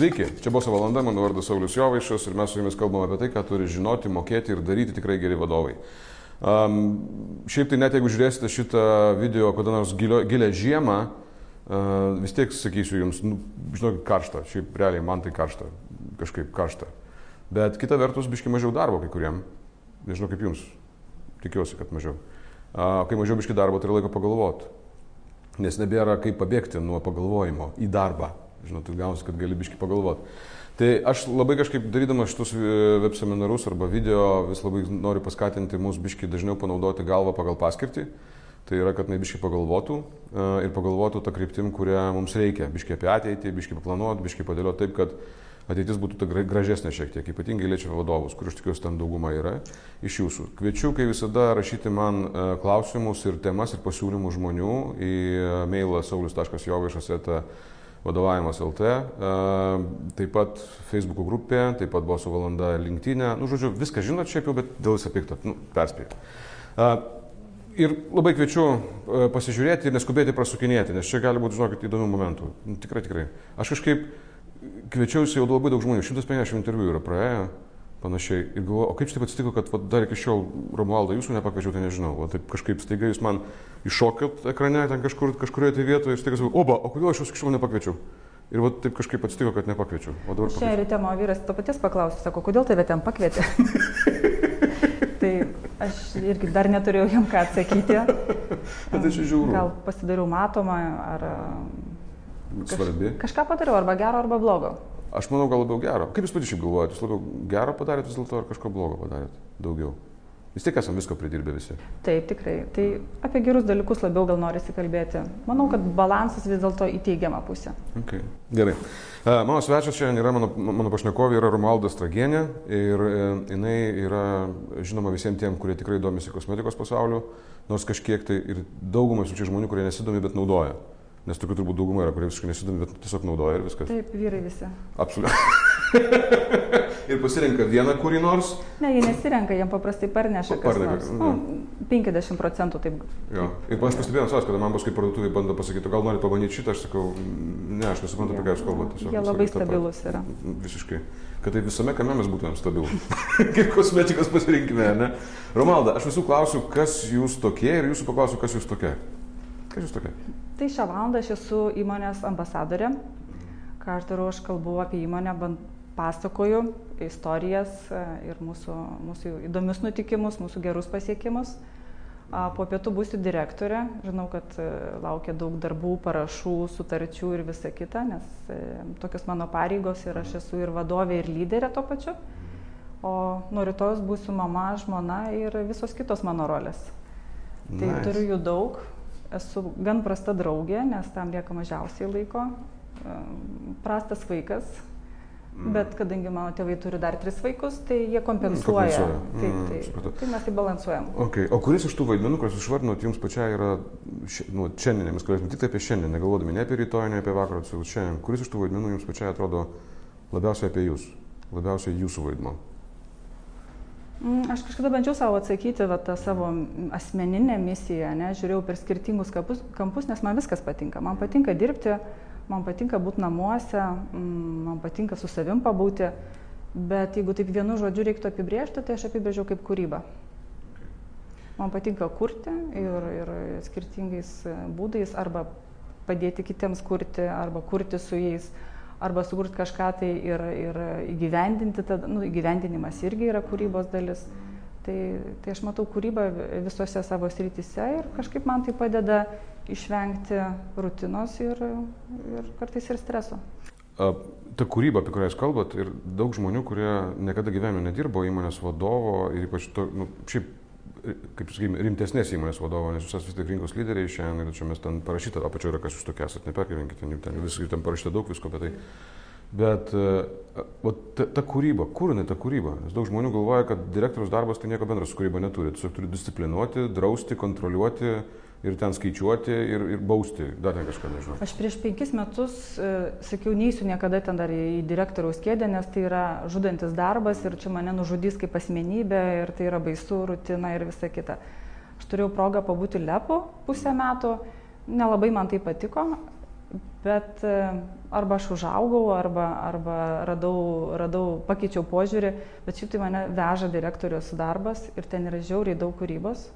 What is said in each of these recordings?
Sveiki, čia buvo valanda, mano vardas Saulis Jovaišas ir mes su jumis kalbame apie tai, ką turi žinoti, mokėti ir daryti tikrai geri vadovai. Um, šiaip tai net jeigu žiūrėsite šitą video kada nors gilio, gilę žiemą, uh, vis tiek sakysiu jums, nu, žinokit, karšta, šiaip realiai man tai karšta, kažkaip karšta. Bet kita vertus, biški mažiau darbo kai kuriem, nežinau kaip jums, tikiuosi, kad mažiau. Uh, kai mažiau biški darbo, tai laiko pagalvoti, nes nebėra kaip pabėgti nuo pagalvojimo į darbą žinot, tai gausi, kad gali biški pagalvoti. Tai aš labai kažkaip darydamas šitus e, web seminarus arba video vis labai noriu paskatinti mus biški dažniau panaudoti galvą pagal paskirtį. Tai yra, kad nebiški pagalvotų e, ir pagalvotų tą kryptim, kurią mums reikia. Biški apie ateitį, biški paplanuoti, biški padėlioti taip, kad ateitis būtų ta gražesnė šiek tiek, ypatingai liečia vadovus, kur aš tikiuosi ten dauguma yra iš jūsų. Kviečiu, kai visada, rašyti man e, klausimus ir temas ir pasiūlymus žmonių į mailą saulis.jovaišas.com vadovavimas LT, taip pat Facebook grupė, taip pat buvo su valanda linktinė, nu, žodžiu, viską žinot šiaip jau, bet dėl visą piktą, nu, perspėjau. Ir labai kviečiu pasižiūrėti ir neskubėti prasukinėti, nes čia gali būti, žinokit, įdomių momentų. Nu, tikrai, tikrai. Aš kažkaip kviečiausi jau labai daug žmonių, 150 interviu yra praėję, panašiai. Ir galvoju, o kaip taip atsitiko, kad va, dar iki šiol Romualdą jūsų nepakviečiau, tai nežinau. O taip kažkaip staiga jūs man iššokėt ekrane, ten kažkur, kažkurioje tai vietoje ir staiga sakau, oba, o kodėl aš jūs iki šiol nepakviečiau? Ir va, taip kažkaip atsitiko, kad nepakviečiau. O dabar... Šią rytę mano vyras to paties paklausė, sako, kodėl tave ten pakvietė? tai aš irgi dar neturėjau jam ką atsakyti. Bet tai čia žiūriu. Gal pasidariau matomą ar... Kaž, Svarbi. Kažką padariau, arba gero, arba blogo. Aš manau, gal labiau gero. Kaip jūs šiaip galvojate, jūs labiau gero padarėt vis dėlto ar kažko blogo padarėt? Daugiau. Vis tiek esame visko pridirbę visi. Taip, tikrai. Tai apie gerus dalykus labiau gal norisi kalbėti. Manau, kad balansas vis dėlto į teigiamą pusę. Okay. Gerai. Uh, mano svečias šiandien yra, mano, mano pašnekovė yra Romaldas Tragienė ir uh, jinai yra žinoma visiems tiem, kurie tikrai domisi kosmetikos pasauliu, nors kažkiek tai ir čia žmonių, kurie nesidomi, bet naudoja. Nes tokių turbūt dauguma yra, kurie visiškai nesidomi, bet tiesiog naudoja ir viskas. Taip, vyrai visi. Absoliučiai. ir pasirenka vieną kurį nors. Ne, jie nesirenka, jiem paprastai parneša. Parneša. Nu, 50 procentų taip. Jo. Ir aš pastebėjau, savas, kada man paskui parduotuvėje bando pasakyti, gal nori pabandyti šitą, aš sakau, ne, aš nesuprantu, apie ką jūs kalbate. Jie labai stabilus yra. Visiškai. Kad tai visame kame mes būtumėm stabilus. Kaip kosmetikos pasirinkime, ne? Romalda, aš visų klausiu, kas jūs tokie ir jūsų paklausiu, kas jūs tokie. Kas jūs tokia? Tai šią valandą aš esu įmonės ambasadorė. Ką aš darau, aš kalbu apie įmonę, pasakoju istorijas e, ir mūsų, mūsų įdomius nutikimus, mūsų gerus pasiekimus. Po pietų būsiu direktorė. Žinau, kad e, laukia daug darbų, parašų, sutarčių ir visa kita, nes e, tokios mano pareigos ir aš esu ir vadovė, ir lyderė to pačiu. O nuo rytojus būsiu mama, žmona ir visos kitos mano rolės. Tai nice. turiu jų daug, esu gan prasta draugė, nes tam lieka mažiausiai laiko. Prastas vaikas, mm. bet kadangi mano tėvai turi dar tris vaikus, tai jie kompensuoja. kompensuoja. Taip, mm, tai, tai mes tai balansuojam. Okay. O kuris iš tų vaidmenų, kuriuos išvardinot, jums pačiai yra, nu, šiandien, mes kalbėsime tik apie šiandien, negalvodami ne apie rytoj, ne apie vakarą, bet šiandien, kuris iš tų vaidmenų jums pačiai atrodo labiausiai apie jūs, labiausiai jūsų vaidmo? Mm, aš kažkada bandžiau savo atsakyti va, tą savo asmeninę misiją, ne, žiūrėjau per skirtingus kampus, kampus, nes man viskas patinka. Man patinka dirbti, man patinka būti namuose, mm, man patinka su savim pabūti, bet jeigu taip vienu žodžiu reiktų apibriežti, tai aš apibrėžiau kaip kūrybą. Man patinka kurti ir, ir skirtingais būdais arba padėti kitiems kurti, arba kurti su jais arba sukurti kažką tai ir, ir įgyvendinti, tada, nu, įgyvendinimas irgi yra kūrybos dalis. Tai, tai aš matau kūrybą visose savo srityse ir kažkaip man tai padeda išvengti rutinos ir, ir kartais ir streso. Ta kūryba, apie kurią jūs kalbat, ir daug žmonių, kurie niekada gyvenime nedirbo įmonės vadovo ir ypač to, nu, šiaip kaip sakykime, rimtesnės įmonės vadovo, nes jūs esate vis tik rinkos lyderiai šiandien ir čia mes ten parašyta, apačioje yra, kas jūs tokie esate, nepergyvenkite, ten, ten viskai ten parašyta daug visko apie tai. Bet o, ta, ta kūryba, kur jinai ta kūryba? Nes daug žmonių galvoja, kad direktorius darbas tai nieko bendro su kūryba neturi. Tiesiog turi disciplinuoti, drausti, kontroliuoti, ir ten skaičiuoti ir, ir bausti, dar ten kažką nežinau. Aš prieš penkis metus e, sakiau, neįsiu niekada ten dar į direktoriaus kėdę, nes tai yra žudantis darbas ir čia mane nužudys kaip asmenybė ir tai yra baisu, rutina ir visa kita. Aš turėjau progą pabūti lepu pusę metų, nelabai man tai patiko, bet e, arba aš užaugau, arba, arba radau, radau, pakeičiau požiūrį, bet šiaip tai mane veža direktorius darbas ir ten yra žiauriai daug kūrybos,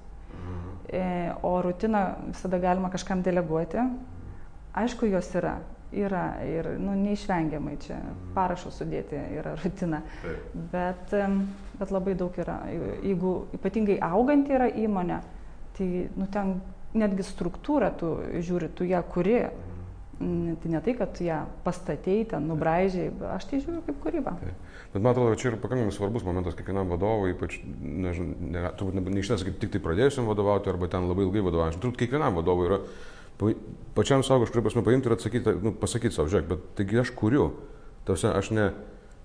e, o rutiną visada galima kažkam deleguoti. Aišku, jos yra, yra ir nu, neišvengiamai čia parašo sudėti yra rutina. Bet, bet labai daug yra. Jeigu ypatingai auganti yra įmonė, tai nu, ten netgi struktūrą tu žiūri, tu ją kuri. Tai ne tai, kad tu ją pastatėjai, ten nubraižiai, aš tai žiūriu kaip kūryba. Tai. Bet man atrodo, čia yra pakankamai svarbus momentas kiekvienam vadovui, ypač, nežinau, ne, turbūt neišnės kaip tik tai pradėjusiam vadovauti arba ten labai ilgai vadovauti. Turbūt kiekvienam vadovui yra pačiam savo kažkuria prasme paimti ir atsakyti, nu, pasakyti savo, žiūrėk, bet taigi aš kuriu. Tausia, aš ne,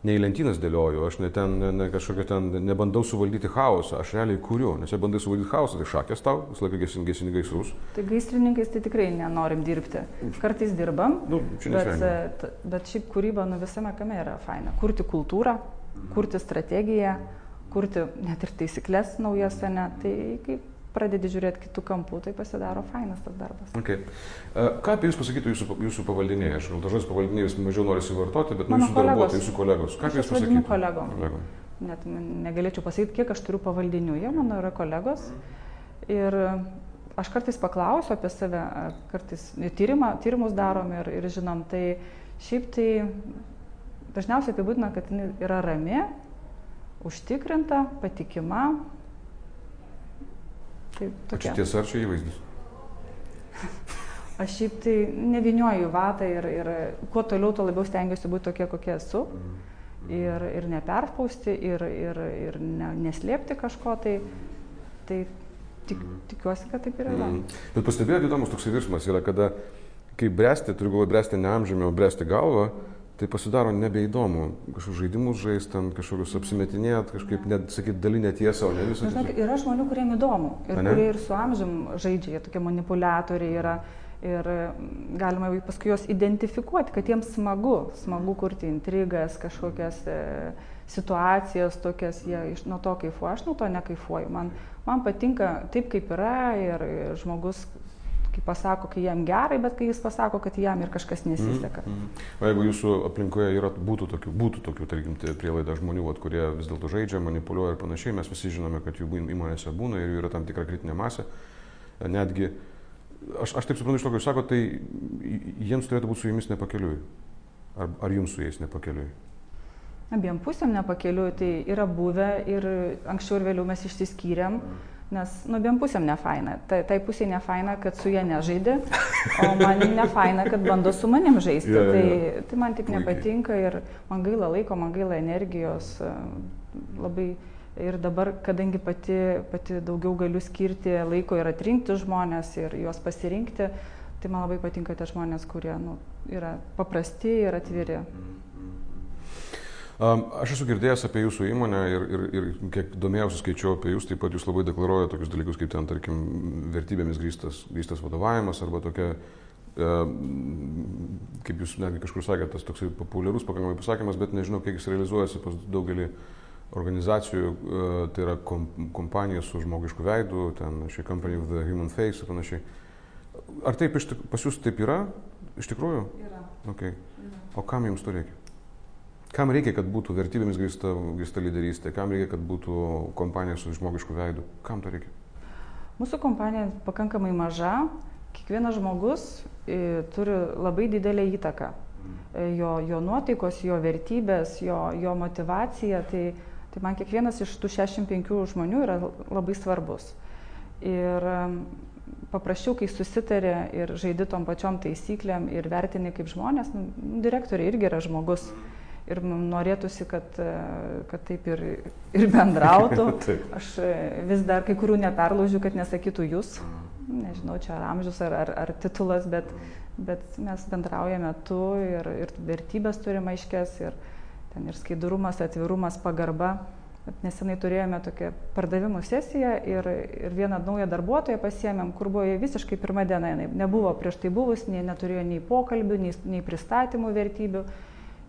ne į lentynas dėlioju, aš ne ten, ne, ne kažkokia ten, nebandau suvaldyti chaosą, aš realiai kuriu, nes jei bandai suvaldyti chaosą, tai šakės tau, visą laiką gesini, gesini gaisrus. Tai gaisrininkais tai tikrai nenorim dirbti. Kartais dirbam, nu, bet, bet šiaip kūryba nu visame kame yra faina. Kurti kultūrą, kurti strategiją, kurti net ir taisyklės naujas, ne, tai kaip pradedi žiūrėti kitų kampų, tai pasidaro fainas tas darbas. Okay. Uh, ką apie Jūs pasakytų Jūsų, jūsų pavaldiniai? Aš gal dažnai pavaldiniai Jūs mažiau norisi vartoti, bet Mano Jūsų darbuotojai, Jūsų kolegos. Ką Jūs pasakytų? kolegom. kolegom. Net negalėčiau pasakyti, kiek aš turiu pavaldinių, jie mano yra kolegos. Ir aš kartais paklausiu apie save, kartais tyrimą, tyrimus darom ir, ir žinom, tai šiaip tai dažniausiai apibūdina, kad yra rami, užtikrinta, patikima, Tai tokia. Čia tiesa ar čia įvaizdis? Aš šiaip tai nevinioju vatą ir, ir kuo toliau, tuo labiau stengiuosi būti tokia, kokia esu. Ir, ir neperspausti, ir, ir, ir ne, neslėpti kažko. Tai, tai tik, tikiuosi, kad taip yra. Mm. Bet pastebėjote, įdomus toks virsmas yra, kada, kai bręsti, turiu galvoje bręsti ne amžiumi, o bręsti galvą, tai pasidaro nebeįdomu kažkokius žaidimus žaisti, ten kažkokius apsimetinėt, kažkaip net sakyti dalinę tiesą, o ne visą. Žinok, yra žmonių, kuriems įdomu ir kurie ir su amžium žaidžia, jie tokie manipuliatoriai yra. Ir galima paskui juos identifikuoti, kad jiems smagu, smagu kurti intrigas, kažkokias e, situacijas, tokias, jie iš nuo to kaifuoja, aš nuo to nekaifuoju. Man, man patinka taip, kaip yra ir žmogus kai pasako, kai jam gerai, bet kai jis pasako, kad jam ir kažkas nesiseka. Mm, mm. O jeigu jūsų aplinkoje yra, būtų tokių, būtų tokių tarkim, prielaida žmonių, vat, kurie vis dėlto žaidžia, manipuliuoja ir panašiai, mes visi žinome, kad jų įmonėse būna ir jų yra tam tikra kritinė masė. Netgi, aš, aš taip suprantu iš to, ką jūs sakote, tai jiems turėtų būti su jumis nepakeliui. Ar, ar jums su jais nepakeliui? Abiem pusėm nepakeliui, tai yra buvę ir anksčiau ir vėliau mes išsiskyrėm. Mm Nes nu abiem pusėm nefaina. Tai, tai pusė nefaina, kad su jie nežaidė, o man nefaina, kad bando su manim žaisti. ja, tai, ja. tai man tik nepatinka ir man gaila laiko, man gaila energijos. E, labai ir dabar, kadangi pati, pati daugiau galiu skirti laiko ir atrinkti žmonės ir juos pasirinkti, tai man labai patinka tie žmonės, kurie nu, yra paprasti ir atviri. Mm. Aš esu girdėjęs apie jūsų įmonę ir, ir, ir kiek domėjausi skaičiau apie jūs, taip pat jūs labai deklaruojate tokius dalykus kaip ten, tarkim, vertybėmis grįstas, grįstas vadovavimas arba tokia, kaip jūs netgi kažkur sakėte, tas toksai populiarus pakankamai pasakymas, bet nežinau, kiek jis realizuojasi pas daugelį organizacijų, tai yra kompanijos su žmogišku veidu, ten ši company with the human face ir panašiai. Ar taip pas jūs taip yra? Iš tikrųjų? Yra. Okay. O kam jums to reikia? Kam reikia, kad būtų vertybėmis grįsta, grįsta lyderystė, kam reikia, kad būtų kompanija su žmogišku veidu, kam to reikia? Mūsų kompanija pakankamai maža, kiekvienas žmogus e, turi labai didelę įtaką. E, jo, jo nuotaikos, jo vertybės, jo, jo motivacija, tai, tai man kiekvienas iš tų 65 žmonių yra labai svarbus. Ir paprasčiau, kai susitarė ir žaidi tom pačiom taisyklėm ir vertini kaip žmonės, nu, direktoriai irgi yra žmogus. Mm ir norėtųsi, kad, e, kad taip ir, ir bendrautų. Aš e, vis dar kai kurių neperlaužiu, kad nesakytų jūs. Nežinau, čia ar amžius, ar, ar, ar titulas, bet, bet mes bendraujame tu ir, ir vertybės turime aiškės ir ten ir skaidrumas, atvirumas, pagarba. Nesenai turėjome tokią pardavimų sesiją ir, ir vieną naują darbuotoją pasiemėm, kur buvo visiškai pirmą dieną, jinai nebuvo prieš tai buvus, nei, neturėjo nei pokalbių, nei, nei pristatymų vertybių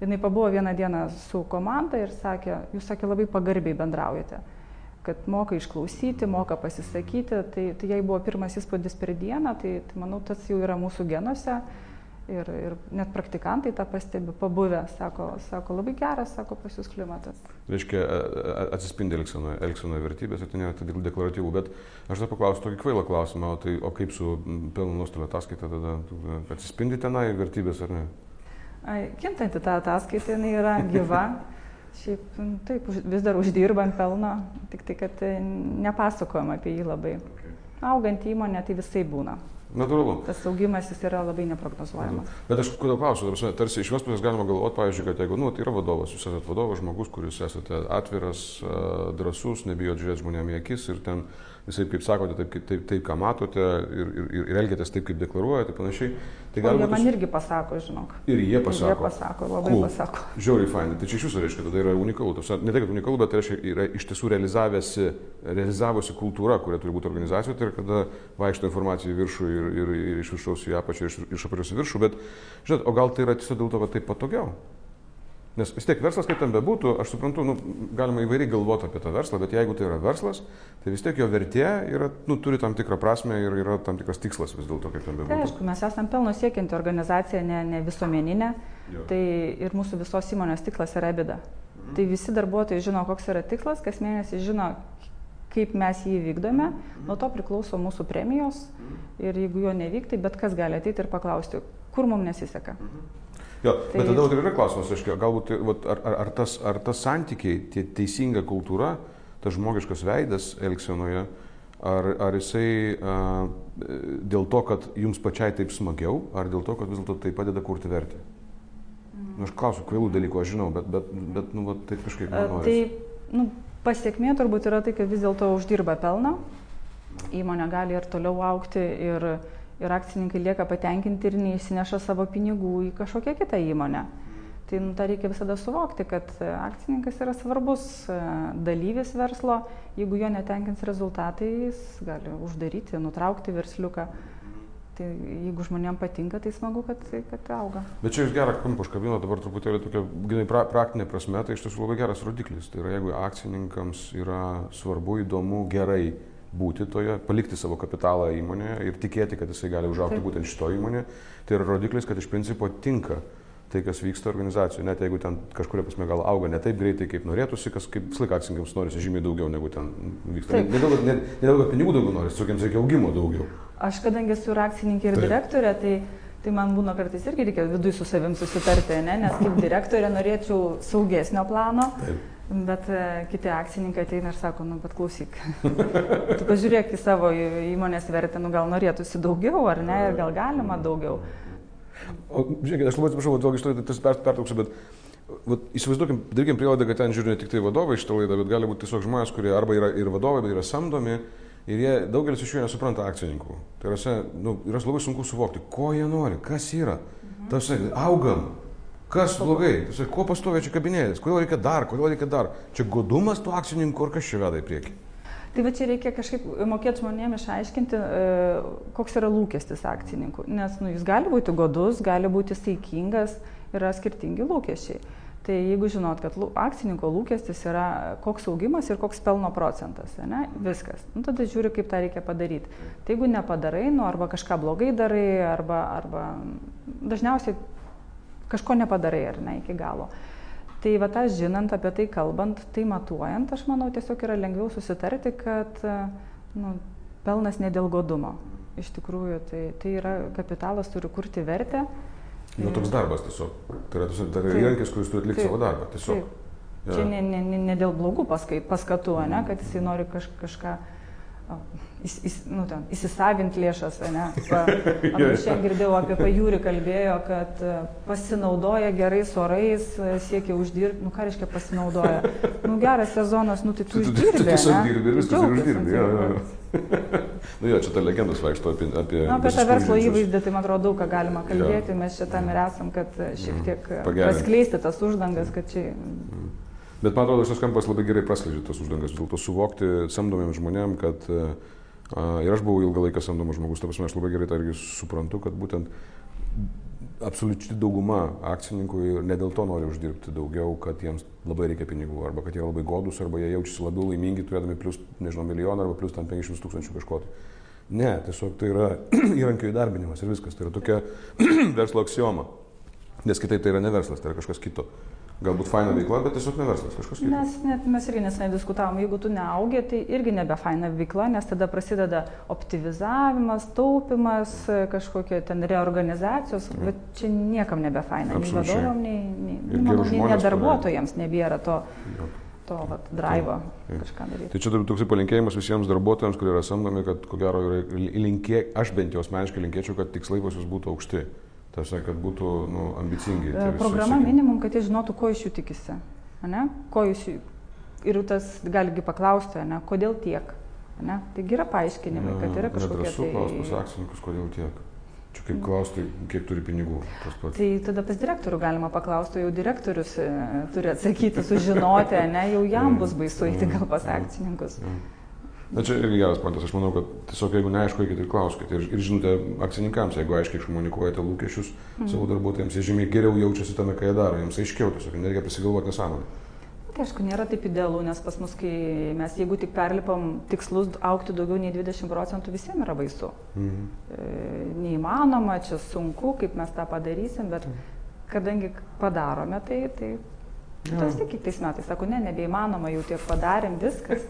jinai pabuvo vieną dieną su komanda ir sakė, jūs sakė labai pagarbiai bendraujate, kad moka išklausyti, moka pasisakyti, tai, tai jai buvo pirmas įspūdis per dieną, tai, tai manau, tas jau yra mūsų genuose Ir, ir net praktikantai tą pastebi, pabuvę, sako, sako, labai geras, sako, pas jūs klimatas. Reiškia, atsispindi Elksenoje vertybės, tai nėra tai deklaratyvų, bet aš dar paklausiu tokį kvailą klausimą, o, tai, o kaip su pelno nuostolio ataskaita tada atsispindi tenai vertybės ar ne? Kintanti ta ataskaita, jinai yra gyva. Šiaip, taip, vis dar uždirbam pelno, tik tai, kad e, nepasakojam apie jį labai. Augant įmonė, tai visai būna. Natūralu. Tas augimas jis yra labai neprognozuojamas. Bet aš kodėl klausiu, tarsi iš vienos pusės galima galvoti, pavyzdžiui, kad jeigu, nu, tai yra vadovas, jūs esate vadovas, žmogus, kuris esate atviras, drasus, nebijot žiūrėti žmonėm į akis ir ten visai kaip sakote, taip, taip, taip ką matote ir, ir, ir elgiatės taip, kaip deklaruojate panašiai. Tai gal... Jie man irgi pasako, žinok. Ir jie pasako. Ir jie pasako, labai cool. pasako. Žiauriai fainai. Tai čia iš jūsų reiškia, tada yra unikalu. Tas, ne tai, kad unikalu, bet tai reiškia, yra iš tiesų realizavusi kultūra, kuria turi būti organizacijoje, tai yra kada vaikšto informacija į viršų ir, ir, ir iš viršaus į apačią, iš, iš apačios į viršų. Bet, žinot, o gal tai yra tiesiog dėl to, kad taip patogiau? Nes vis tiek verslas, kaip ten bebūtų, aš suprantu, nu, galima įvairiai galvoti apie tą verslą, bet jeigu tai yra verslas, tai vis tiek jo vertė yra, nu, turi tam tikrą prasme ir yra tam tikras tikslas vis dėlto, kaip ten bebūtų. Tai aišku, mes esame pelno siekianti organizacija, ne, ne visuomeninė, jo. tai ir mūsų visos įmonės tikslas yra bida. Mhm. Tai visi darbuotojai žino, koks yra tikslas, kas mėnesį žino, kaip mes jį vykdome, mhm. nuo to priklauso mūsų premijos mhm. ir jeigu jo nevyktai, bet kas gali ateiti ir paklausti, kur mums nesiseka. Mhm. Jo, tai... Bet tada ir yra klausimas, aiškiai, galbūt vat, ar, ar, ar, tas, ar tas santykiai, tie teisinga kultūra, tas žmogiškas veidas Elksenoje, ar, ar jisai a, dėl to, kad jums pačiai taip smagiau, ar dėl to, kad vis dėlto tai padeda kurti vertę? Mm. Nu, aš klausiu, kvailų dalykų, aš žinau, bet, bet, bet nu, va, taip kažkaip manau. Tai nu, pasiekmė turbūt yra tai, kad vis dėlto uždirba pelną, įmonė gali ir toliau aukti ir ir akcininkai lieka patenkinti ir neįsineša savo pinigų į kažkokią kitą įmonę. Tai nu, tą reikia visada suvokti, kad e, akcininkas yra svarbus e, dalyvis verslo, jeigu jo netenkins rezultatai, jis gali uždaryti, nutraukti versliuką. Tai jeigu žmonėms patinka, tai smagu, kad, kad auga. Bet čia jūs gerą kampą užkabino dabar truputėlį tokia, grinai pra, praktinė prasme, tai iš tiesų labai geras rodiklis. Tai yra, jeigu akcininkams yra svarbu, įdomu, gerai būti toje, palikti savo kapitalą įmonėje ir tikėti, kad jisai gali užaukti Taip. būtent šito įmonėje, tai yra rodiklis, kad iš principo tinka tai, kas vyksta organizacijoje, net jeigu ten kažkuria prasme gal auga ne taip greitai, kaip norėtųsi, kas kaip visą laiką akcininkams norisi žymiai daugiau negu ten vyksta. Taip. Ne dėl to, kad pinigų daugiau norisi, tiesiog jiems reikia augimo daugiau. Aš kadangi esu ir akcininkė ir taip. direktorė, tai, tai man būna kartais irgi reikia viduje su savim susitarti, ne? nes kaip direktorė norėčiau saugesnio plano. Taip Bet e, kiti akcininkai ateina ir sako, nu, bet klausyk, tu pažiūrėk į savo įmonės vertę, nu, gal norėtųsi daugiau, ar ne, ir gal galima daugiau. O, žiūrėkit, aš labai atsiprašau, vėlgi iš to tas pertrauksiu, bet vat, įsivaizduokim, darykim prielaidą, kad ten žiūri ne tik tai vadovai šitą laidą, bet gali būti tiesiog žmonės, kurie arba yra ir vadovai, bet yra samdomi. Ir jie, daugelis iš jų nesupranta akcininkų. Tai yra, nu, yra labai sunku suvokti, ko jie nori, kas yra. Mhm. Tas, augam, Kas blogai? Tai, kuo pastovė čia kabinėtis? Kodėl reikia dar? Kodėl reikia dar? Čia godumas tų akcininkų ar kas čia veda į priekį? Tai va čia reikia kažkaip mokėti žmonėms išaiškinti, e, koks yra lūkestis akcininkų. Nes nu, jis gali būti godus, gali būti saikingas, yra skirtingi lūkesčiai. Tai jeigu žinot, kad akcininko lūkestis yra koks augimas ir koks pelno procentas, ne, viskas. Nu, tada žiūri, kaip tą reikia padaryti. Tai jeigu nepadarai, nu, arba kažką blogai darai, arba, arba dažniausiai kažko nepadarai ar ne iki galo. Tai va tą žinant, apie tai kalbant, tai matuojant, aš manau, tiesiog yra lengviau susitarti, kad nu, pelnas ne dėl godumo. Iš tikrųjų, tai, tai yra kapitalas turi kurti vertę. Nu, toks darbas tiesiog. Tai yra, tai yra įrankis, kuris turi atlikti savo darbą. Tiesiog. Taip. Ja. Čia ne, ne, ne dėl blogų paskatų, ne, kad jisai nori kaž, kažką įs, įs, nu, ten, įsisavinti lėšas, ne? Šiandien girdėjau apie pajūrį kalbėjo, kad e, pasinaudoja gerais orais, e, siekia uždirbti, nu ką reiškia pasinaudoja. Nu geras sezonas, nu tai tu uždirbi. Tu tiesiog dirbi ir viskas ir uždirbi. Jo, jo. nu jo, čia ta legendos vaikšto apie... Apie, nu, apie tą verslo įvaizdį, tai man atrodo daug ką galima kalbėti, ja. mes čia tam ir esam, kad e, šiek mm. tiek paskleisti tas uždangas, kad čia... Mm. Bet man atrodo, šis kampas labai gerai praskleidžia tas uždangas, dėl to suvokti samdomiem žmonėm, kad uh, ir aš buvau ilgą laiką samdomas žmogus, ta prasme, aš labai gerai tą irgi suprantu, kad būtent absoliučiai dauguma akcininkų ne dėl to nori uždirbti daugiau, kad jiems labai reikia pinigų, arba kad jie labai godus, arba jie jaučiasi labiau laimingi turėdami plus, nežinau, milijoną arba plus ten 500 tūkstančių kažko. Ne, tiesiog tai yra įrankio įdarbinimas ir viskas. Tai yra tokia verslo aksioma. Nes kitaip tai yra ne verslas, tai yra kažkas kito. Galbūt faina veikla, bet tiesiog ne verslas, kažkas kitas. Mes, net, mes irgi nesnai diskutavom, jeigu tu neaugi, tai irgi nebe faina veikla, nes tada prasideda optimizavimas, taupimas, kažkokie ten reorganizacijos, mm. bet čia niekam nebe faina, nei vadovom, nei, nei, manau, nei, nei darbuotojams nebėra to. Jo to vat, drivo kažką daryti. Tai čia toksai palinkėjimas visiems darbuotojams, kurie yra samdomi, kad ko gero yra linkė, aš bent jau asmeniškai linkėčiau, kad tikslai pas jūs būtų aukšti. Tarsi, kad būtų nu, ambicingi. E, programa visi, minimum, kad jie žinotų, ko iš jų tikisi. Ne? Ko iš jų. Ir tas galigi paklausti, ne? kodėl tiek. Ne? Taigi yra paaiškinimai, kad yra kažkokie... Nedrasu tai... klausti pas akcininkus, kodėl tiek. Čia kaip klausti, kiek turi pinigų. Tai tada pas direktorių galima paklausti, jau direktorius e, turi atsakyti, sužinoti, ne, jau jam bus baisu eiti gal pas akcininkus. Ja, ja. Na čia irgi geras pointas, aš manau, kad tiesiog jeigu neaišku, eikite ir klauskite. Ir, ir žinote, akcininkams, jeigu aiškiai iškomunikuojate lūkesčius mm. savo darbuotojams, jie žymiai geriau jaučiasi tame, ką jie daro, jiems aiškiau, tiesiog nereikia prisigalvoti nesąmonę. Tai aišku, nėra taip idealu, nes pas mus, kai mes jeigu tik perlipam tikslus aukti daugiau nei 20 procentų, visiems yra baisu. Mhm. E, neįmanoma, čia sunku, kaip mes tą padarysim, bet mhm. kadangi padarome, tai, tai Tas tik kitais metais, sako, ne, nebeįmanoma, jau tiek padarėm, viskas.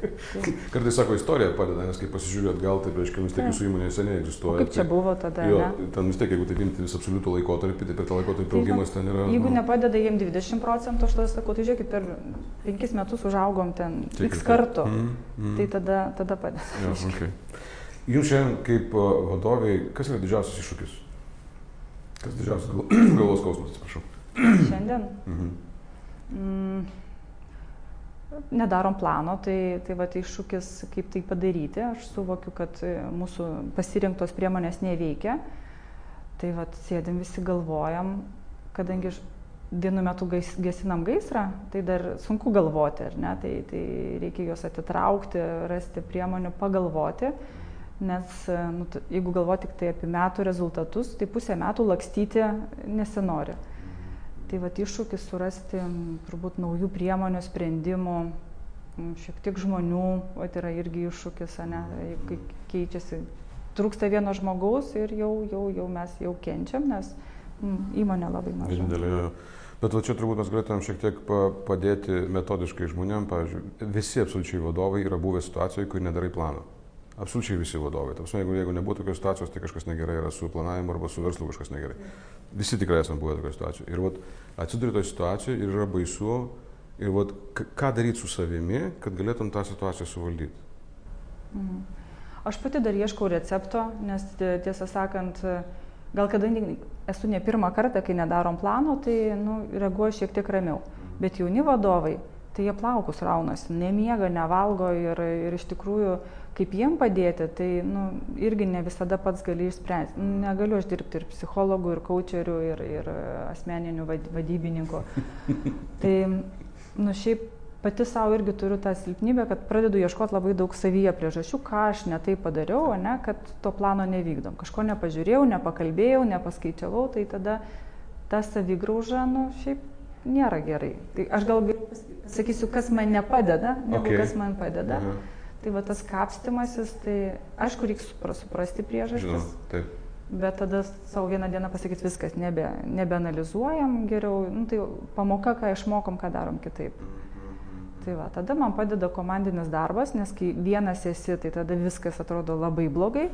Kartais sako, istorija padeda, nes kai pasižiūrėt, gal taip, reiškia, vis tiek jūsų įmonė seniai egzistuoja. Kaip čia tai, buvo tada? Jo, ne? ten vis tiek, jeigu taip imti visą absoliutų laikotarpį, tai per tą laikotarpį tai augimas ten yra. Jeigu nu, nepadeda jiems 20 procentų, aš tada sakau, tai žiūrėkit, per 5 metus užaugom ten x kartų, mm, mm. tai tada, tada padeda. Jo, okay. Jums šiandien kaip vadoviai, kas yra didžiausias iššūkis? Kas didžiausias galvos skausmas, atsiprašau? Šiandien? Mhm mm, nedarom plano, tai, tai va iššūkis, kaip tai padaryti. Aš suvokiu, kad e, mūsų pasirinktos priemonės neveikia. Tai va sėdim visi galvojam, kadangi vienu metu gais, gesinam gaisrą, tai dar sunku galvoti, ar ne? Tai, tai reikia juos atitraukti, rasti priemonių, pagalvoti. Nes e, nu, jeigu galvoti tik tai apie metų rezultatus, tai pusę metų lakstyti nesinori. Tai va iššūkis surasti turbūt naujų priemonių, sprendimų, šiek tiek žmonių, o tai yra irgi iššūkis, ne, kai keičiasi. Trūksta vieno žmogaus ir jau, jau, jau mes jau kenčiam, nes m, įmonė labai maža. Didelė. Bet va čia turbūt mes galėtumėm šiek tiek padėti metodiškai žmonėm. Pavyzdžiui, visi absoliučiai vadovai yra buvę situacijoje, kur nedarai plano. Absoliučiai visi vadovai. Tapsime, jeigu, jeigu nebūtų tokios situacijos, tai kažkas negerai yra su planavimu arba su verslu kažkas negerai. Visi tikrai esame buvę tokioje situacijoje. Ir vat, atsiduri toje situacijoje ir yra baisu. Ir vat, ką daryti su savimi, kad galėtum tą situaciją suvaldyti. Mhm. Aš pati dar ieškau recepto, nes tiesą sakant, gal kadangi esu ne pirmą kartą, kai nedarom plano, tai nu, reaguoju šiek tiek ramiau. Bet jauni vadovai, tai jie plaukus raunasi, nemiega, nevalgo ir, ir iš tikrųjų kaip jiem padėti, tai nu, irgi ne visada pats gali išspręsti. Nu, negaliu aš dirbti ir psichologų, ir coacherių, ir, ir asmeninių vadybininkų. tai, nu, šiaip pati savo irgi turiu tą silpnybę, kad pradedu ieškoti labai daug savyje priežasčių, ką aš netai padariau, ne, kad to plano nevykdom. Kažko nepažiūrėjau, nepakalbėjau, nepaskaičiavau, tai tada ta savigrauža, nu, šiaip nėra gerai. Tai aš gal sakysiu, kas man nepadeda, negu okay. kas man padeda. -huh. Tai va tas kapstimasis, tai aišku, reikia suprasti priežastis. Žinau, taip. Bet tada savo vieną dieną pasakyti viskas, nebe, nebeanalizuojam geriau, nu, tai pamoka, ką išmokom, ką darom kitaip. Tai va, tada man padeda komandinis darbas, nes kai vienas esi, tai tada viskas atrodo labai blogai.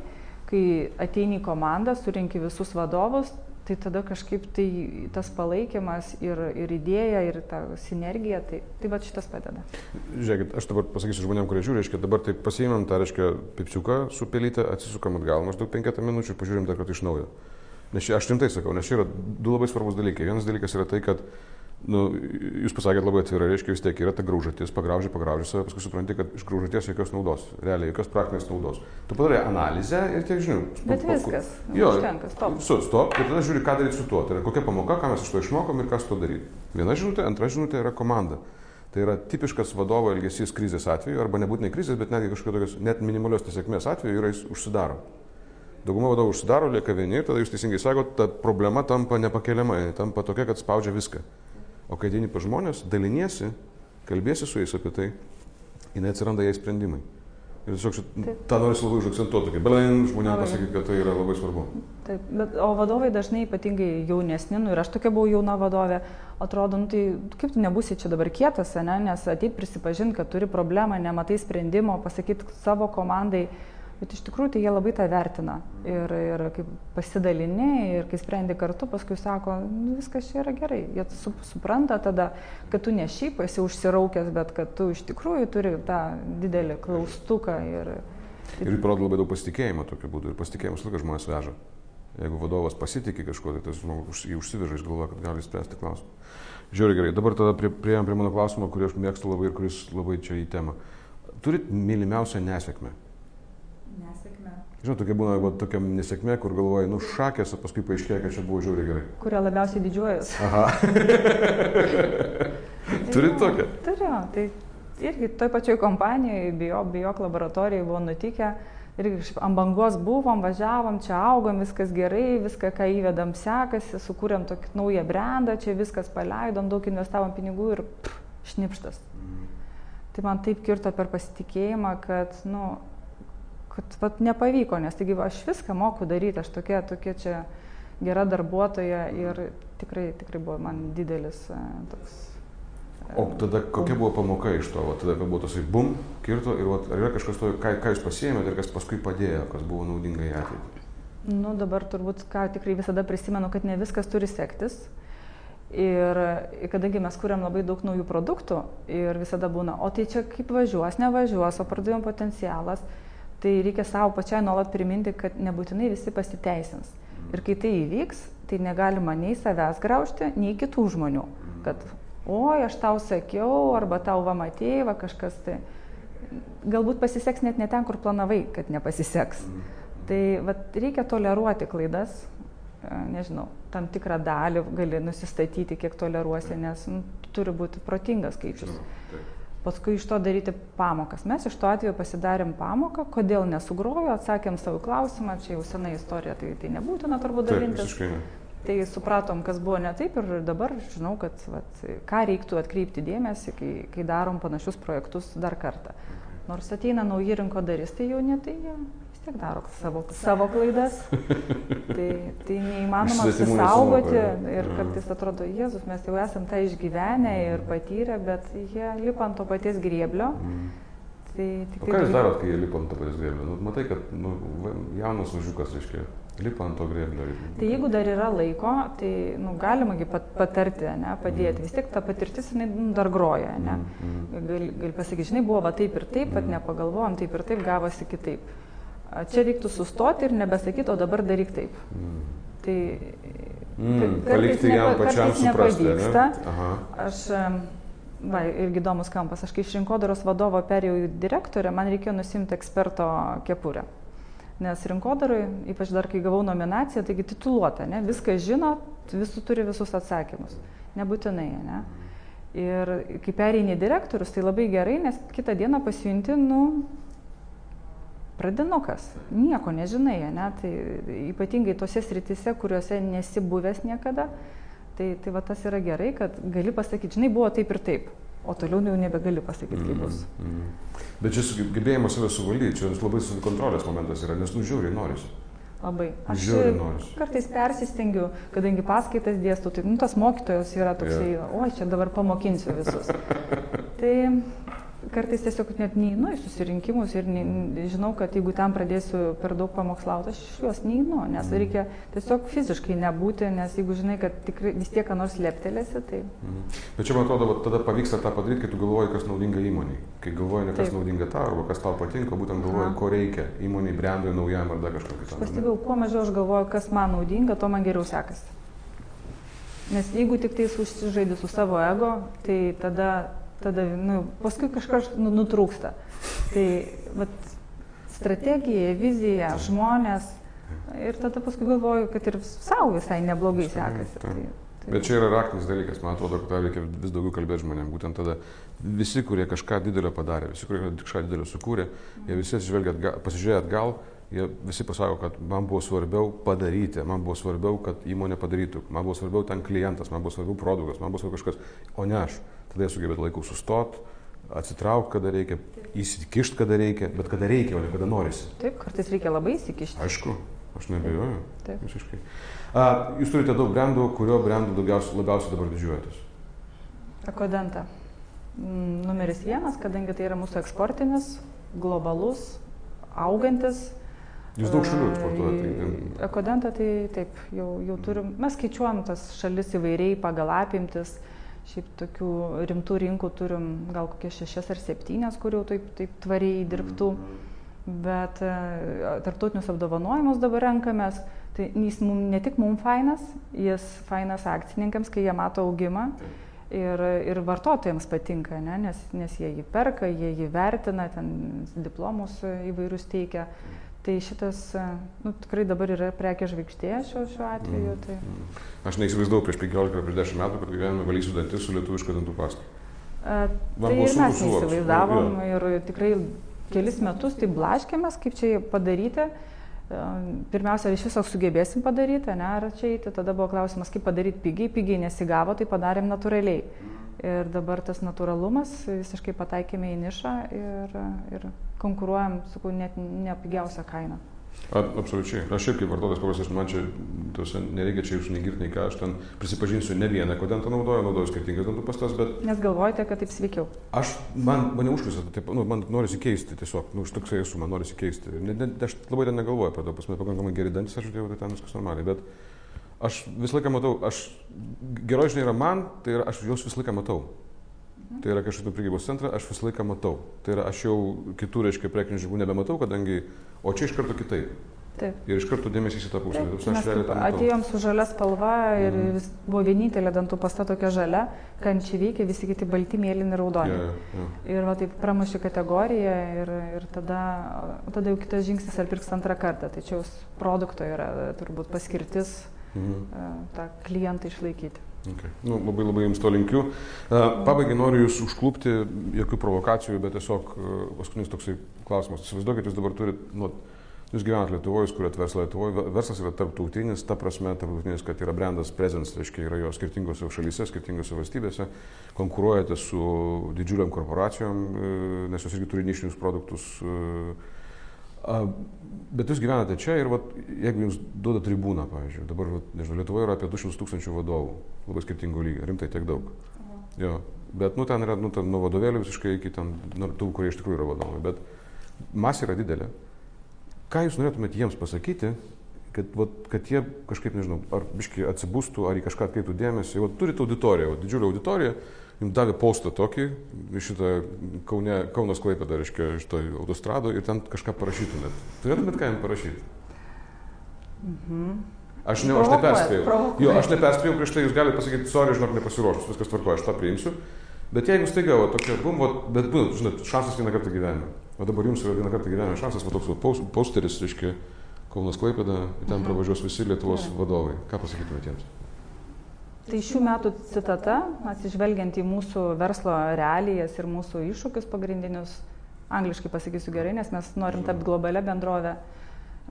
Kai ateini į komandą, surinki visus vadovus, tai tada kažkaip tai tas palaikymas ir, ir idėja, ir ta sinergija, tai, tai va šitas padeda. Žiūrėkit, aš dabar pasakysiu žmonėm, kurie žiūri, reiškia, dabar tai pasiimam tą, reiškia, pipsiuką su pelytė, atsisukam atgal maždaug penketą minučių ir pažiūrim dar kartą iš naujo. Nes aš rimtai sakau, nes čia yra du labai svarbus dalykai. Vienas dalykas yra tai, kad nu, jūs pasakėt labai atvirai, reiškia vis tiek yra ta graužatis, pagrauži, pagrauži save, paskui supranti, kad iš graužaties jokios naudos, realiai jokios praktinės naudos. Tu padarai analizę ir tiek žinių. Bet viskas. Jo, užtenka, stop. Su, stop, ir tada žiūri, ką daryti su tuo. Tai yra kokia pamoka, ką mes iš to išmokom ir kas to daryti. Viena žinutė, antra žinutė yra komanda. Tai yra tipiškas vadovo elgesys krizės atveju, arba nebūtinai krizės, bet netgi kažkokios net minimalios nesėkmės atveju yra jis užsidaro. Dauguma vadovų užsidaro, lieka vieni ir tada jūs teisingai sakote, ta problema tampa nepakeliama, tampa tokia, kad spaudžia viską. O kai ateini pa žmonės, daliniesi, kalbėsi su jais apie tai, jinai atsiranda jai sprendimai. Ir tiesiog šit, tą noriu labai užakcentuoti, kaip belin žmonėms pasakyti, kad tai yra labai svarbu. Taip, bet, o vadovai dažnai ypatingai jaunesni, nu ir aš tokia buvau jauna vadovė, atrodo, nu tai kaip tu nebūsi čia dabar kietas, ne, nes ateit prisipažinti, kad turi problemą, nematai sprendimo, pasakyti savo komandai, bet iš tikrųjų tai jie labai tą vertina ir, ir kaip pasidalini ir kai sprendi kartu, paskui sako, nu, viskas čia yra gerai. Jie su, supranta tada, kad tu ne šiaip esi užsiraukęs, bet kad tu iš tikrųjų turi tą didelį klaustuką. Ir, ir parodo labai daug pasitikėjimo tokiu būdu ir pasitikėjimas laikas žmonės veža. Jeigu vadovas pasitikė kažkuo, tai tas žmogus jį užsiveža, jis galvoja, kad gali spręsti klausimą. Žiūrėk gerai, dabar tada prie, prie mano klausimo, kurį aš mėgstu labai ir kuris labai čia į temą. Turit mylimiausią nesėkmę? Žinau, tokia būna va, tokia nesėkmė, kur galvoji, nu šakės, o paskui paaiškėja, kad čia buvo žiauriai gerai. Kurio labiausiai didžiuojas. Aha. Turit tokią? Turiu. Tai irgi toj pačioj kompanijoje, bijok, bijok laboratorijai buvo nutikę. Irgi ant bangos buvom, važiavom, čia augom, viskas gerai, viską, ką įvedam, sekasi, sukūrėm tokį naują brandą, čia viskas paleidom, daug investavom pinigų ir pff, šnipštas. Mm. Tai man taip kirto per pasitikėjimą, kad, nu, kad vat, nepavyko, nes taigi aš viską moku daryti, aš tokia, tokia čia gera darbuotoja ir tikrai, tikrai buvo man didelis e, toks. O tada kokia buvo pamoka iš to, va, tada buvo tasai bum, kirto ir va, ar yra kažkas to, ką, ką jūs pasiėmėte ir kas paskui padėjo, kas buvo naudinga į ateitį? Nu, dabar turbūt, ką tikrai visada prisimenu, kad ne viskas turi sektis. Ir kadangi mes kuriam labai daug naujų produktų ir visada būna, o tai čia kaip važiuos, nevažiuos, o pardavimo potencialas, tai reikia savo pačiai nuolat priminti, kad nebūtinai visi pasiteisins. Ir kai tai įvyks, tai negalima nei savęs graužti, nei kitų žmonių. Kad, oi, aš tau sakiau, arba tau va matėjai, va kažkas tai. Galbūt pasiseks net ne ten, kur planavai, kad nepasiseks. Tai va, reikia toleruoti klaidas, nežinau, tam tikrą dalį gali nusistatyti, kiek toleruosi, nes nu, turi būti protingas skaičius. Taip paskui iš to daryti pamokas. Mes iš to atveju pasidarėm pamoką, kodėl nesugrojo, atsakėm savo klausimą, čia jau sena istorija, tai, tai nebūtina turbūt dalintis. Taip, tai supratom, kas buvo ne taip ir dabar žinau, kad vat, ką reiktų atkreipti dėmesį, kai, kai darom panašius projektus dar kartą. Nors ateina nauji rinkodaristai jauni, tai jie tiek daro savo, savo klaidas. tai, tai neįmanoma apsisaugoti ir kartais atrodo, Jėzus, mes jau esam tą išgyvenę ir patyrę, bet jie lipa ant to paties grėblio. Mm. Tai, tik, o ką jūs darot, kai jie lipa ant to paties grėblio? Nu, matai, kad nu, jaunas važiukas, reiškia, lipa ant to grėblio. Tai jeigu dar yra laiko, tai nu, galima pat, patarti, ne, padėti. Mm. Vis tiek ta patirtis jinai nu, dar groja. Ne? Mm. Gali gal pasakyti, žinai, buvo va taip ir taip, bet mm. nepagalvojom, taip ir taip gavosi kitaip. Čia reiktų sustoti ir nebesakyti, o dabar daryk taip. Mm. Tai mm, palikti jam pačiam suprasti. Aš, va, irgi įdomus kampas, aš kai iš rinkodaros vadovo perėjau į direktorę, man reikėjo nusimti eksperto kepurę. Nes rinkodarai, ypač dar kai gavau nominaciją, taigi tituluota, ne? viską žino, visų turi visus atsakymus. Nebūtinai, ne? Ir kai pereini direktorius, tai labai gerai, nes kitą dieną pasijunti, nu, pradinukas, nieko nežinai, ne? tai ypatingai tose sritise, kuriuose nesi buvęs niekada, tai, tai va tas yra gerai, kad gali pasakyti, žinai, buvo taip ir taip, o toliau jau nebegali pasakyti, kaip bus. Mm, mm. Bet čia gebėjimas save suvaldyti, čia labai kontrolės momentas yra, nes nužiūri norisi. Labai. Aš kartais persistengiu, kadangi paskaitas dėstu, tai nu, tas mokytojas yra toksai, oi, čia dabar pamokinsiu visus. tai kartais tiesiog net neinu į susirinkimus ir ne, žinau, kad jeigu ten pradėsiu per daug pamokslauti, aš iš juos neinu, nes mm. reikia tiesiog fiziškai nebūti, nes jeigu žinai, kad tikrai vis tiek ką nors leptelėsi, tai... Mm. Bet čia man atrodo, tada pavyksta tą padaryti, kai tu galvoji, kas naudinga įmoniai. Kai galvoji ne kas Taip. naudinga tau, arba kas tau patinka, būtent galvoji, Aha. ko reikia įmoniai, brandui, naujam ar dar kažkokį kitą. Pastebėjau, kuo mažiau aš galvoju, kas man naudinga, tuo man geriau sekasi. Nes jeigu tik tais užsižaidži su savo ego, tai tada tada nu, paskui kažkas nu, nutrūksta. Tai vat, strategija, vizija, žmonės ir tada paskui galvoju, kad ir savo visai neblogai sekasi. Tai, tai... Bet čia yra raktinis dalykas, man atrodo, kad reikia vis daugiau kalbėti žmonėms. Būtent tada visi, kurie kažką didelio padarė, visi, kurie kažką didelio sukūrė, jie visi atgal, pasižiūrėjo atgal, jie visi pasako, kad man buvo svarbiau padaryti, man buvo svarbiau, kad įmonė padarytų, man buvo svarbiau ten klientas, man buvo svarbiau produktas, man buvo svarbiau kažkas, o ne aš tada jie sugebėtų laiku sustot, atsitraukti, kada reikia, įsikišti, kada reikia, bet kada reikia, o ne kada norisi. Taip, kartais reikia labai įsikišti. Aišku, aš nebejoju. Taip. Visiškai. A, jūs turite daug brandų, kurio brandų labiausiai dabar didžiuojatės? Ekodenta. Mm, Numeris vienas, kadangi tai yra mūsų eksportinis, globalus, augantis. Jūs daug šalių eksportuojate. tai- Ekodenta tai taip, jau, jau turim, mes skaičiuojam tas šalis įvairiai pagal apimtis. Šiaip tokių rimtų rinkų turim gal kokias šešias ar septynias, kur jau taip, taip tvariai dirbtų. Bet e, tarptautinius apdovanojimus dabar renkamės. Tai jis ne tik mums fainas, jis fainas akcininkams, kai jie mato augimą. Ir, ir vartotojams patinka, ne? nes, nes jie jį perka, jie jį vertina, ten diplomus įvairius teikia. Tai šitas nu, tikrai dabar yra prekė žvaigždė šiuo, šiuo atveju. Tai... Aš neįsivaizdavau prieš 15 ar prieš 10 metų, kad gyvenime valysiu dantis su lietuviška dantų pasta. Man Tai ir mes neįsivaizdavom ir tikrai kelis metus tai blaškėmės, kaip čia padaryti. Pirmiausia, ar iš viso sugebėsim padaryti, ne, ar čia eiti. Tada buvo klausimas, kaip padaryti pigiai, pigiai nesigavo, tai padarėm natūraliai. Ir dabar tas natūralumas visiškai pataikėme į nišą ir, ir konkuruojam, sakau, net ne pigiausią kainą. A, absoliučiai. Aš kaip vartotojas paprastas, man čia tuose nereikia čia jūsų negirti, nei ką, aš ten prisipažinsiu, ne vieną kodentą naudoju, naudoju skirtingas dantų pastas, bet Nes galvojate, kad taip sveikiau. aš, man, mane užkvisa, taip, nu, man norisi keisti tiesiog, nu, aš toksai esu, man norisi keisti. Ne, ne, aš labai ten negalvoju apie to, pas mane pakankamai geri dantis, aš žiūrėjau, tai ten viskas normaliai, bet aš visą laiką matau, aš, geroji žinia yra man, tai yra, aš juos visą laiką matau. Tai yra, einu prekybos centrą, aš visą laiką matau. Tai yra, aš jau kitų, reiškia, prekinių ženklų nebematau, kadangi, o čia iš karto kitaip. Taip. Ir iš karto dėmesys į tą pusę. Taip, mes matau. atėjom su žalia spalva ir Mhm. vis, buvo vienintelė dantų pasta tokia žalia, kančiai veikia, visi kiti balti, mėlyni, raudoni. Jo, jo. Ir va taip pramuši kategoriją ir, ir tada, tada jau kitas žingsnis, ar pirks antrą kartą. Tai čia jau produkto yra turbūt paskirtis Mhm. e, tą klientą išlaikyti. Okay. Nu, labai labai jums to linkiu. Uh, pabaigai noriu jūs užklupti, jokių provokacijų, bet tiesiog uh, paskutinis toksai klausimas. Įsivaizduokit, jūs dabar turit, nu, jūs gyvenat Lietuvoje, jūs kuriat verslą Lietuvoje, verslas yra tarptautinis, ta prasme, tarptautinis, kad yra brandas presence, reiškia, yra jo skirtingose šalyse, skirtingose valstybėse, konkuruojate su didžiuliam korporacijom, uh, nes jos irgi turi nišinius produktus. A, Bet jūs gyvenate čia ir vat, jeigu jums duoda tribūną, pavyzdžiui, dabar, vat, nežinau, Lietuvoje yra apie 200 tūkstančių vadovų, labai skirtingų lygio, rimtai tiek daug. Jo, bet, nu, ten yra, nu, ten nuo vadovėlių visiškai iki ten, nu, tų, kurie iš tikrųjų yra vadovai, bet masė yra didelė. Ką jūs norėtumėte jiems pasakyti, kad, vat, kad jie kažkaip, nežinau, ar biškai atsibūstų, ar į kažką atkreiptų dėmesį, vat, turite auditoriją, vat, didžiulę auditoriją, jums davė postą tokį, šitą Kaune, Kaunas Klaipėdą, reiškia, šitą autostradą ir ten kažką parašytumėt. Turėtumėt ką jam parašyti? Mhm. Aš, ne, aš neperspėjau. Jo, aš neperspėjau prieš tai, jūs galite pasakyti, sorry, žinok, nepasiruošus, viskas tvarko, aš tą priimsiu. Bet jeigu staiga, va, tokia, bum, va, bet, nu, žinot, šansas vieną kartą gyvenime. O dabar jums yra vieną kartą gyvenime šansas, va toks va, pos- posteris, reiškia, Kaunas Klaipėda, ten Mhm. pravažiuos visi Lietuvos Gerai. vadovai. Ką pasakytumėte jiems? Tai šių metų citata, atsižvelgiant į mūsų verslo realijas ir mūsų iššūkius pagrindinius, angliškai pasakysiu gerai, nes mes norim tapti globalia bendrovė.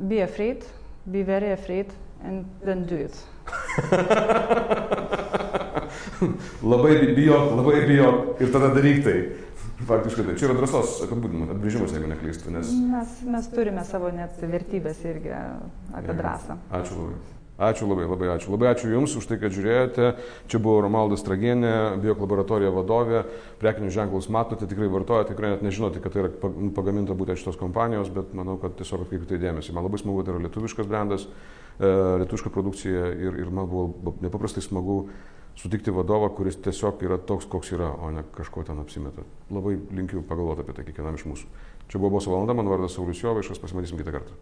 Be afraid, be very afraid and then do it. labai bi- bijok, labai bijok ir tada daryk tai. Faktiškai tai. Čia yra drąsos apibūdinimas, apbrėžimas, jeigu neklystu, nes... Mes, mes turime savo net vertybės irgi apie drąsą. Ačiū labai. Ačiū labai, labai ačiū. Labai ačiū Jums už tai, kad žiūrėjote. Čia buvo Romaldas Tragienė, biok laboratorija vadovė. Prekinius ženklus matote, tikrai vartojate, tikrai net nežinote, kad tai yra pag- pagaminta būtent šitos kompanijos, bet manau, kad tiesiog atkreipkite dėmesį. Man labai smagu, tai yra lietuviškas brandas, e, lietuviška produkcija ir, ir man buvo nepaprastai smagu sutikti vadovą, kuris tiesiog yra toks, koks yra, o ne kažko ten apsimeta. Labai linkiu pagalvoti apie tai kiekvienam iš mūsų. Čia buvo Boso valanda, mano vardas Saulis Jovaišas, pasimatysim kitą kartą.